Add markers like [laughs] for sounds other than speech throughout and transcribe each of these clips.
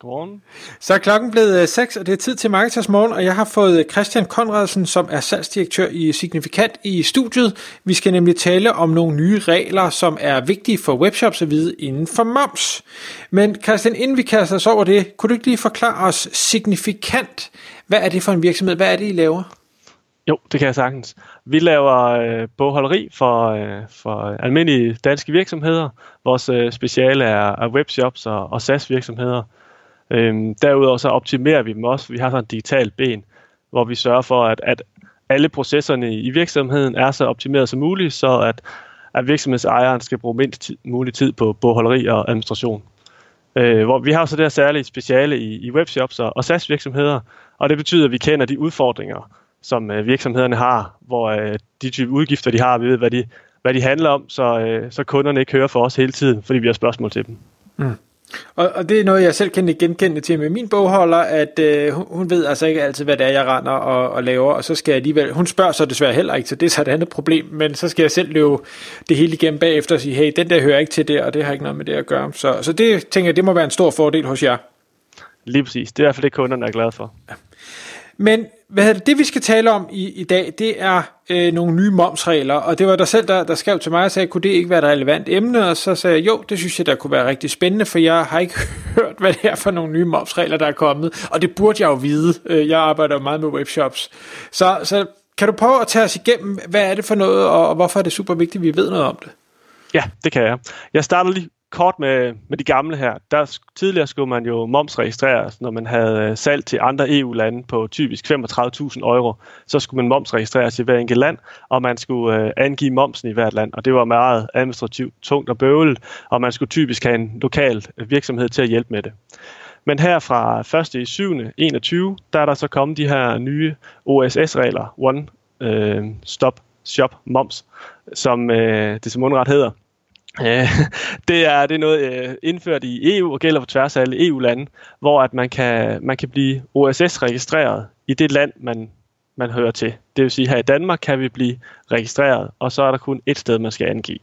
Godmorgen. Så er klokken blevet 6, og det er tid til Marketers Morgen, og jeg har fået Christian Konradsen, som er salgsdirektør i Signifikant i studiet. Vi skal nemlig tale om nogle nye regler, som er vigtige for webshops at vide inden for moms. Men Christian, inden vi kaster os over det, kunne du ikke lige forklare os Signifikant? Hvad er det for en virksomhed? Hvad er det, I laver? Jo, det kan jeg sagtens. Vi laver øh, bogholderi for, øh, for almindelige danske virksomheder. Vores øh, speciale er, er webshops og, og SaaS virksomheder. Øhm, derudover så optimerer vi dem også. Vi har sådan en digital ben, hvor vi sørger for, at, at alle processerne i virksomheden er så optimeret som muligt, så at, at virksomhedsejeren skal bruge mindst tid, mulig tid på bogholderi og administration. Øh, hvor vi har så det her særlige speciale i, i webshops og, og SaaS virksomheder, og det betyder, at vi kender de udfordringer, som øh, virksomhederne har, hvor øh, de type udgifter, de har, vi ved, hvad de, hvad de handler om, så, øh, så kunderne ikke hører for os hele tiden, fordi vi har spørgsmål til dem. Mm. Og, og det er noget, jeg selv kan genkende til med min bogholder, at øh, hun, ved altså ikke altid, hvad det er, jeg render og, og laver, og så skal jeg alligevel, hun spørger så desværre heller ikke, så det er så et andet problem, men så skal jeg selv løbe det hele igennem bagefter og sige, hey, den der hører ikke til det, og det har ikke noget med det at gøre. Så, så det tænker jeg, det må være en stor fordel hos jer. Lige præcis. Det er i hvert fald det, kunderne er glade for. Men hvad hedder det, det vi skal tale om i, i dag, det er øh, nogle nye momsregler, og det var der selv, der, der skrev til mig og sagde, kunne det ikke være et relevant emne? Og så sagde jeg, jo, det synes jeg, der kunne være rigtig spændende, for jeg har ikke [laughs] hørt, hvad det er for nogle nye momsregler, der er kommet, og det burde jeg jo vide. Øh, jeg arbejder jo meget med webshops. Så, så kan du prøve at tage os igennem, hvad er det for noget, og, og hvorfor er det super vigtigt, at vi ved noget om det? Ja, det kan jeg. Jeg starter lige kort med, med de gamle her. Der tidligere skulle man jo momsregistreres, altså når man havde øh, salg til andre EU-lande på typisk 35.000 euro. Så skulle man momsregistreres i hver enkelt land, og man skulle øh, angive momsen i hvert land. Og det var meget administrativt tungt og bøvlet, og man skulle typisk have en lokal øh, virksomhed til at hjælpe med det. Men her fra 1. i 7. 21, der er der så kommet de her nye OSS-regler, One øh, Stop Shop Moms, som øh, det som underret hedder. Øh, [laughs] det er det er noget øh, indført i EU og gælder på tværs af alle EU-lande, hvor at man kan man kan blive OSS-registreret i det land man man hører til. Det vil sige her i Danmark kan vi blive registreret, og så er der kun et sted man skal angive.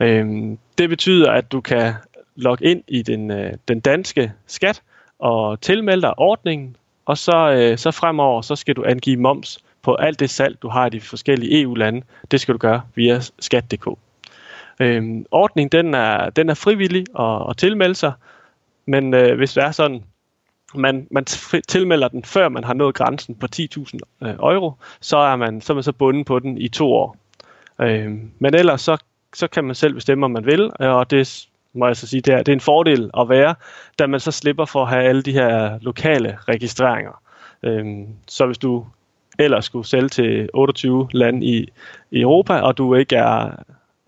Øhm, det betyder at du kan logge ind i den øh, den danske skat og tilmelde dig ordningen, og så øh, så fremover så skal du angive moms på alt det salg du har i de forskellige EU-lande. Det skal du gøre via skat.dk. Øhm, ordningen den er, den er frivillig at, at tilmelde sig, men øh, hvis det er sådan, man, man tilmelder den, før man har nået grænsen på 10.000 øh, euro, så er, man, så er man så bundet på den i to år. Øhm, men ellers så, så kan man selv bestemme, om man vil, øh, og det må jeg så sige, det er, det er en fordel at være, da man så slipper for at have alle de her lokale registreringer. Øhm, så hvis du ellers skulle sælge til 28 lande i, i Europa, og du ikke er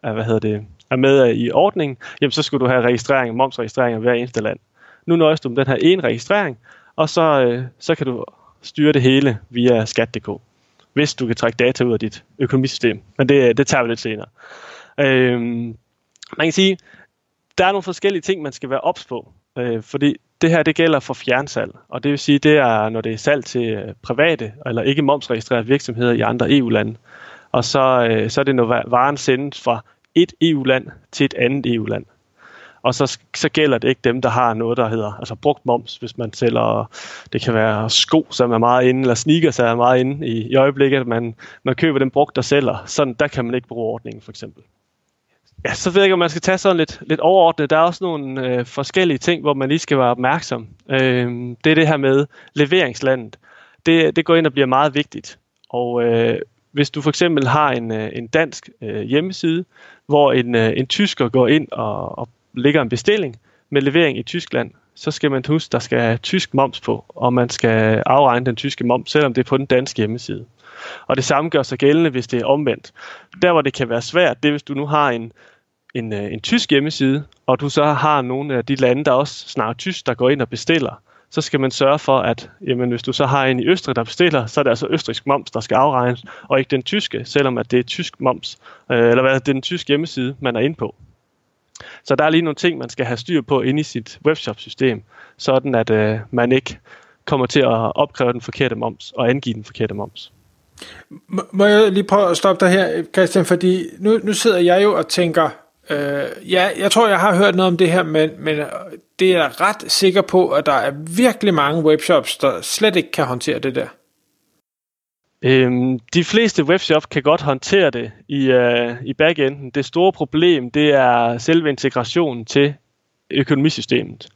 er, hvad hedder det, er med øh, i ordningen, jamen så skulle du have registrering, momsregistrering af hver eneste land. Nu nøjes du med den her ene registrering, og så, øh, så kan du styre det hele via skat.dk, hvis du kan trække data ud af dit økonomisystem. Men det, øh, det tager vi lidt senere. Øhm, man kan sige, der er nogle forskellige ting, man skal være ops på, øh, fordi det her det gælder for fjernsalg, og det vil sige, det er, når det er salg til private eller ikke momsregistrerede virksomheder i andre EU-lande. Og så, øh, så er det, når varen sendes fra et EU-land til et andet EU-land. Og så, så gælder det ikke dem, der har noget, der hedder altså brugt moms, hvis man sælger, det kan være sko, som er meget inde, eller sneakers, som er meget inde i, i øjeblikket, man, man køber den brugt, der sælger. Sådan, der kan man ikke bruge ordningen, for eksempel. Ja, så ved jeg ikke, om man skal tage sådan lidt, lidt overordnet. Der er også nogle øh, forskellige ting, hvor man lige skal være opmærksom. Øh, det er det her med leveringslandet. Det, det går ind og bliver meget vigtigt. Og øh, hvis du for eksempel har en, øh, en dansk øh, hjemmeside, hvor en, øh, en tysker går ind og, og lægger en bestilling med levering i Tyskland, så skal man huske, der skal have tysk moms på, og man skal afregne den tyske moms, selvom det er på den danske hjemmeside. Og det samme gør sig gældende, hvis det er omvendt. Der, hvor det kan være svært, det er, hvis du nu har en, en, øh, en tysk hjemmeside, og du så har nogle af de lande, der også snakker tysk, der går ind og bestiller, så skal man sørge for, at jamen, hvis du så har en i Østrig, der bestiller, så er det altså østrisk moms, der skal afregnes, og ikke den tyske, selvom at det er tysk moms, øh, eller hvad det er den tyske hjemmeside, man er inde på. Så der er lige nogle ting, man skal have styr på inde i sit webshop-system, sådan at øh, man ikke kommer til at opkræve den forkerte moms og angive den forkerte moms. Må jeg lige prøve at stoppe dig her, Christian, fordi nu, nu sidder jeg jo og tænker, øh, ja, jeg tror, jeg har hørt noget om det her, men, men øh, det er jeg ret sikker på, at der er virkelig mange webshops, der slet ikke kan håndtere det der. Øhm, de fleste webshops kan godt håndtere det i, øh, i backenden. Det store problem, det er selve integrationen til økonomisystemet.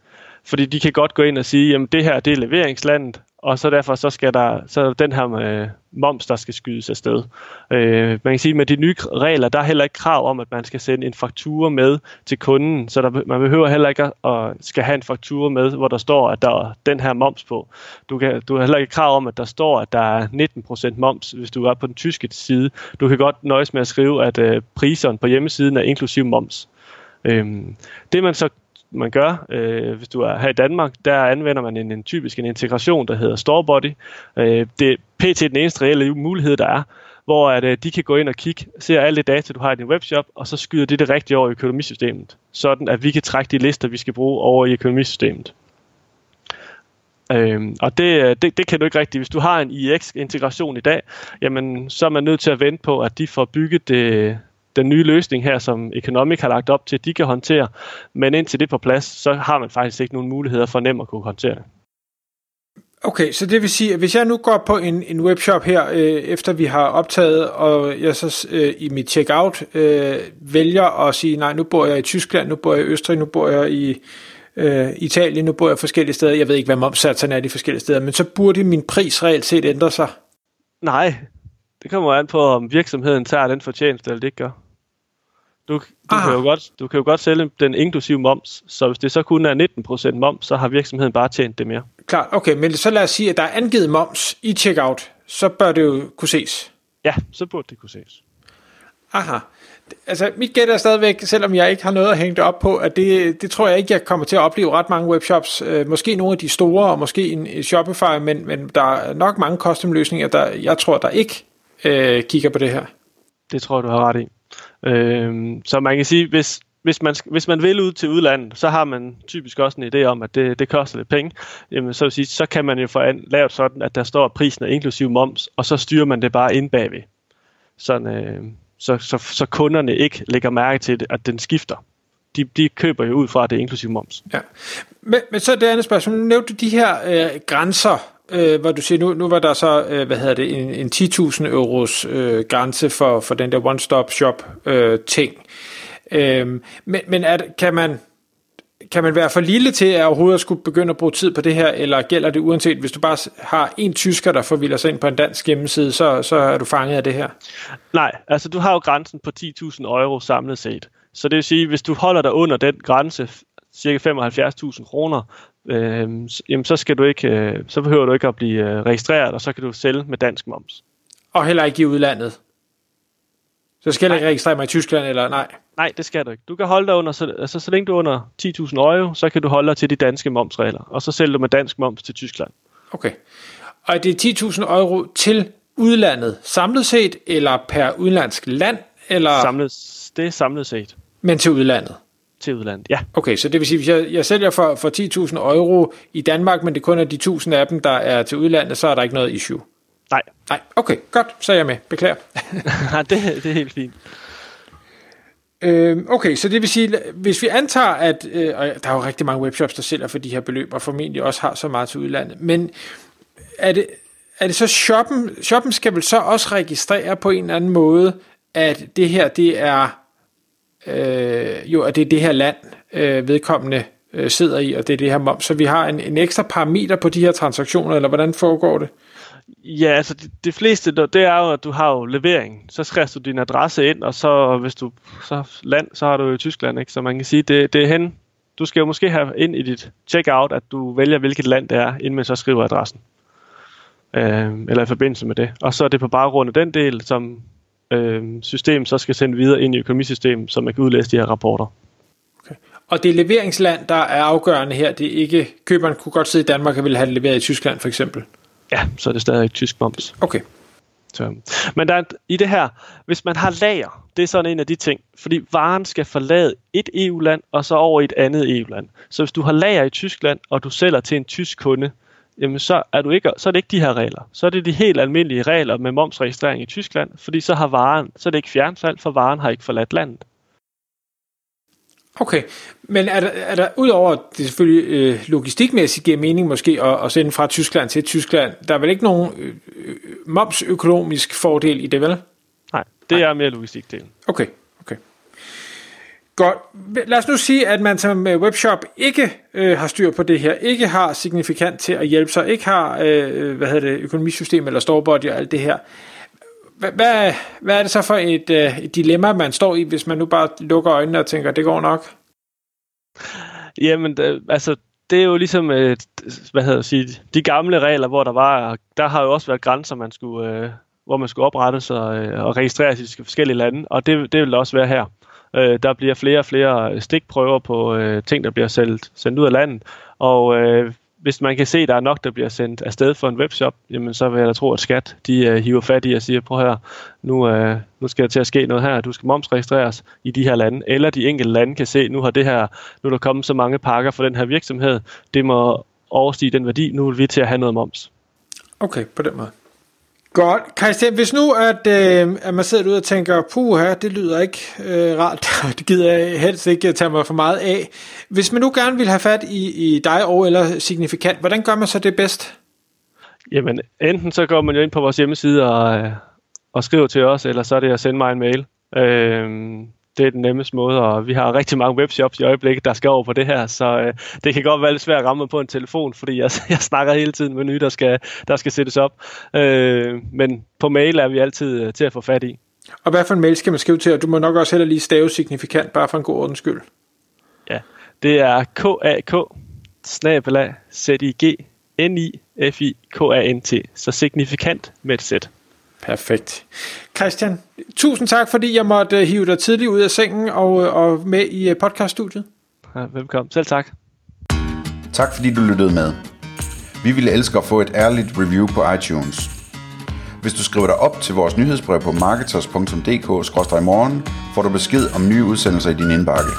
Fordi de kan godt gå ind og sige, jamen det her det er leveringslandet, og så derfor så skal der så er den her øh, moms, der skal skydes afsted. Øh, man kan sige, at med de nye regler, der er heller ikke krav om, at man skal sende en faktura med til kunden, så der, man behøver heller ikke at skal have en faktura med, hvor der står, at der er den her moms på. Du, kan, du har heller ikke krav om, at der står, at der er 19% moms, hvis du er på den tyske side. Du kan godt nøjes med at skrive, at øh, priserne på hjemmesiden er inklusiv moms. Øh, det man så man gør, øh, hvis du er her i Danmark, der anvender man en, en typisk en integration, der hedder Storebody. Øh, det er pt. den eneste reelle mulighed, der er, hvor at, øh, de kan gå ind og kigge, se alle det data, du har i din webshop, og så skyder det det rigtige over i økonomisystemet, sådan at vi kan trække de lister, vi skal bruge over i økonomisystemet. Øhm, og det, øh, det, det kan du ikke rigtigt. Hvis du har en IX-integration i dag, jamen, så er man nødt til at vente på, at de får bygget det, den nye løsning her, som Economic har lagt op til, de kan håndtere. Men indtil det er på plads, så har man faktisk ikke nogen muligheder for nemt at kunne håndtere det. Okay, så det vil sige, at hvis jeg nu går på en, en webshop her, øh, efter vi har optaget, og jeg så øh, i mit checkout øh, vælger at sige, nej, nu bor jeg i Tyskland, nu bor jeg i Østrig, nu bor jeg i øh, Italien, nu bor jeg forskellige steder, jeg ved ikke, hvad momsatserne er de forskellige steder, men så burde min pris reelt set ændre sig? Nej, det kommer an på, om virksomheden tager den fortjeneste, eller det ikke gør. Du, du, kan jo godt, du kan jo godt sælge den inklusive moms, så hvis det så kun er 19% moms, så har virksomheden bare tjent det mere. Klart, okay, men så lad os sige, at der er angivet moms i checkout, så bør det jo kunne ses. Ja, så burde det kunne ses. Aha. Altså, mit gæt er stadigvæk, selvom jeg ikke har noget at hænge det op på, at det, det tror jeg ikke, jeg kommer til at opleve ret mange webshops. Øh, måske nogle af de store, og måske en Shopify, men, men der er nok mange custom løsninger, der jeg tror, der ikke øh, kigger på det her. Det tror du har ret i. Øh, så man kan sige, hvis, hvis man, hvis man vil ud til udlandet, så har man typisk også en idé om, at det, det koster lidt penge. Jamen, så, vil sige, så kan man jo få an, lavet sådan, at der står, prisen er inklusiv moms, og så styrer man det bare ind bagved. Sådan, øh, så, så, så kunderne ikke lægger mærke til, det, at den skifter. De, de køber jo ud fra, at det er inklusiv moms. Ja. Men, men så det andet spørgsmål. Nu nævnte du de her øh, grænser, øh, hvor du siger, nu, nu var der så, øh, hvad hedder det, en, en 10.000 euros øh, grænse for, for den der one-stop-shop øh, ting. Øh, men men er, kan man kan man være for lille til at overhovedet skulle begynde at bruge tid på det her, eller gælder det uanset, hvis du bare har en tysker, der forvilder sig ind på en dansk hjemmeside, så, så er du fanget af det her? Nej, altså du har jo grænsen på 10.000 euro samlet set. Så det vil sige, hvis du holder dig under den grænse, cirka 75.000 kroner, øh, jamen så, skal du ikke, øh, så behøver du ikke at blive øh, registreret, og så kan du sælge med dansk moms. Og heller ikke i udlandet? Så skal jeg ikke registrere mig i Tyskland, eller nej? Nej, det skal du ikke. Du kan holde dig under, så, altså så længe du er under 10.000 euro, så kan du holde dig til de danske momsregler, og så sælger du med dansk moms til Tyskland. Okay. Og det er 10.000 euro til udlandet samlet set, eller per udenlandsk land? Eller? Samlet, det er samlet set. Men til udlandet? Til udlandet, ja. Okay, så det vil sige, hvis jeg, jeg sælger for, for 10.000 euro i Danmark, men det kun er de 1.000 af dem, der er til udlandet, så er der ikke noget issue? Nej. Nej, okay, godt, så er jeg med. Beklager. [laughs] Nej, det, det er helt fint. Øh, okay, så det vil sige, hvis vi antager, at øh, og der er jo rigtig mange webshops, der sælger for de her beløb, og formentlig også har så meget til udlandet, men er det, er det så shoppen, shoppen skal vel så også registrere på en eller anden måde, at det her, det er øh, jo, at det er det her land, øh, vedkommende øh, sidder i, og det er det her moms. Så vi har en, en ekstra parameter på de her transaktioner, eller hvordan foregår det? Ja, altså det, de fleste, det er jo, at du har jo levering. Så skriver du din adresse ind, og så hvis du så land, så har du jo Tyskland, ikke? Så man kan sige, det, det er hen. Du skal jo måske have ind i dit checkout, at du vælger, hvilket land det er, inden man så skriver adressen. Øh, eller i forbindelse med det. Og så er det på baggrund af den del, som øh, system så skal sende videre ind i økonomisystemet, så man kan udlæse de her rapporter. Okay. Og det er leveringsland, der er afgørende her. Det er ikke, køberen kunne godt sidde i Danmark og ville have det leveret i Tyskland for eksempel. Ja, så er det stadig tysk moms. Okay. Så. Men der er, i det her, hvis man har lager, det er sådan en af de ting, fordi varen skal forlade et EU-land og så over i et andet EU-land. Så hvis du har lager i Tyskland, og du sælger til en tysk kunde, jamen så er, du ikke, så er det ikke de her regler. Så er det de helt almindelige regler med momsregistrering i Tyskland, fordi så har varen, så er det ikke fjernfald, for varen har ikke forladt landet. Okay, men er der, er der udover at det selvfølgelig øh, logistikmæssigt giver mening måske at, at sende fra Tyskland til Tyskland, der er vel ikke nogen øh, øh momsøkonomisk fordel i det, vel? Nej, det Nej. er mere logistikdelen. Okay. Godt. Lad os nu sige, at man som øh, webshop ikke øh, har styr på det her, ikke har signifikant til at hjælpe sig, ikke har øh, hvad hedder det, økonomisystem eller storebody og alt det her. Hvad, hvad, er det så for et, øh, et dilemma, man står i, hvis man nu bare lukker øjnene og tænker, det går nok? Jamen, det, altså, det er jo ligesom, øh, hvad hedder sige, de gamle regler, hvor der var, der har jo også været grænser, man skulle, øh, hvor man skulle oprette sig øh, og registrere sig i forskellige lande, og det, det vil der også være her. Øh, der bliver flere og flere øh, stikprøver på øh, ting, der bliver sendt, sendt ud af landet, og øh, hvis man kan se, at der er nok, der bliver sendt afsted for en webshop, jamen så vil jeg da tro, at skat de øh, hiver fat i og siger, prøv her, nu, øh, nu skal der til at ske noget her, du skal momsregistreres i de her lande, eller de enkelte lande kan se, nu har det her, nu er der kommet så mange pakker for den her virksomhed, det må overstige den værdi, nu vil vi til at have noget moms. Okay, på den måde. Godt. Christian, hvis nu at, øh, at man sidder ud og tænker, puha, det lyder ikke øh, rart, [laughs] det gider jeg helst ikke tage mig for meget af. Hvis man nu gerne vil have fat i, i dig og eller signifikant, hvordan gør man så det bedst? Jamen, enten så går man jo ind på vores hjemmeside og, øh, og skriver til os, eller så er det at sende mig en mail. Øh, det er den nemmeste måde, og vi har rigtig mange webshops i øjeblikket, der skal over på det her, så øh, det kan godt være lidt svært at ramme på en telefon, fordi jeg, [laughs] jeg snakker hele tiden med nye, der skal, der skal sættes op. Øh, men på mail er vi altid øh, til at få fat i. Og hvad for en mail skal man skrive til, og du må nok også heller lige stave signifikant, bare for en god ordens skyld. Ja, det er k-a-k, snabelag, z-i-g, n-i-f-i-k-a-n-t, så signifikant med et sæt. Perfekt. Christian, tusind tak, fordi jeg måtte øh, hive dig tidligt ud af sengen og, øh, og med i øh, podcaststudiet. Ja, velkommen. Selv tak. Tak fordi du lyttede med. Vi ville elske at få et ærligt review på iTunes. Hvis du skriver dig op til vores nyhedsbrev på marketers.dk-morgen, får du besked om nye udsendelser i din indbakke.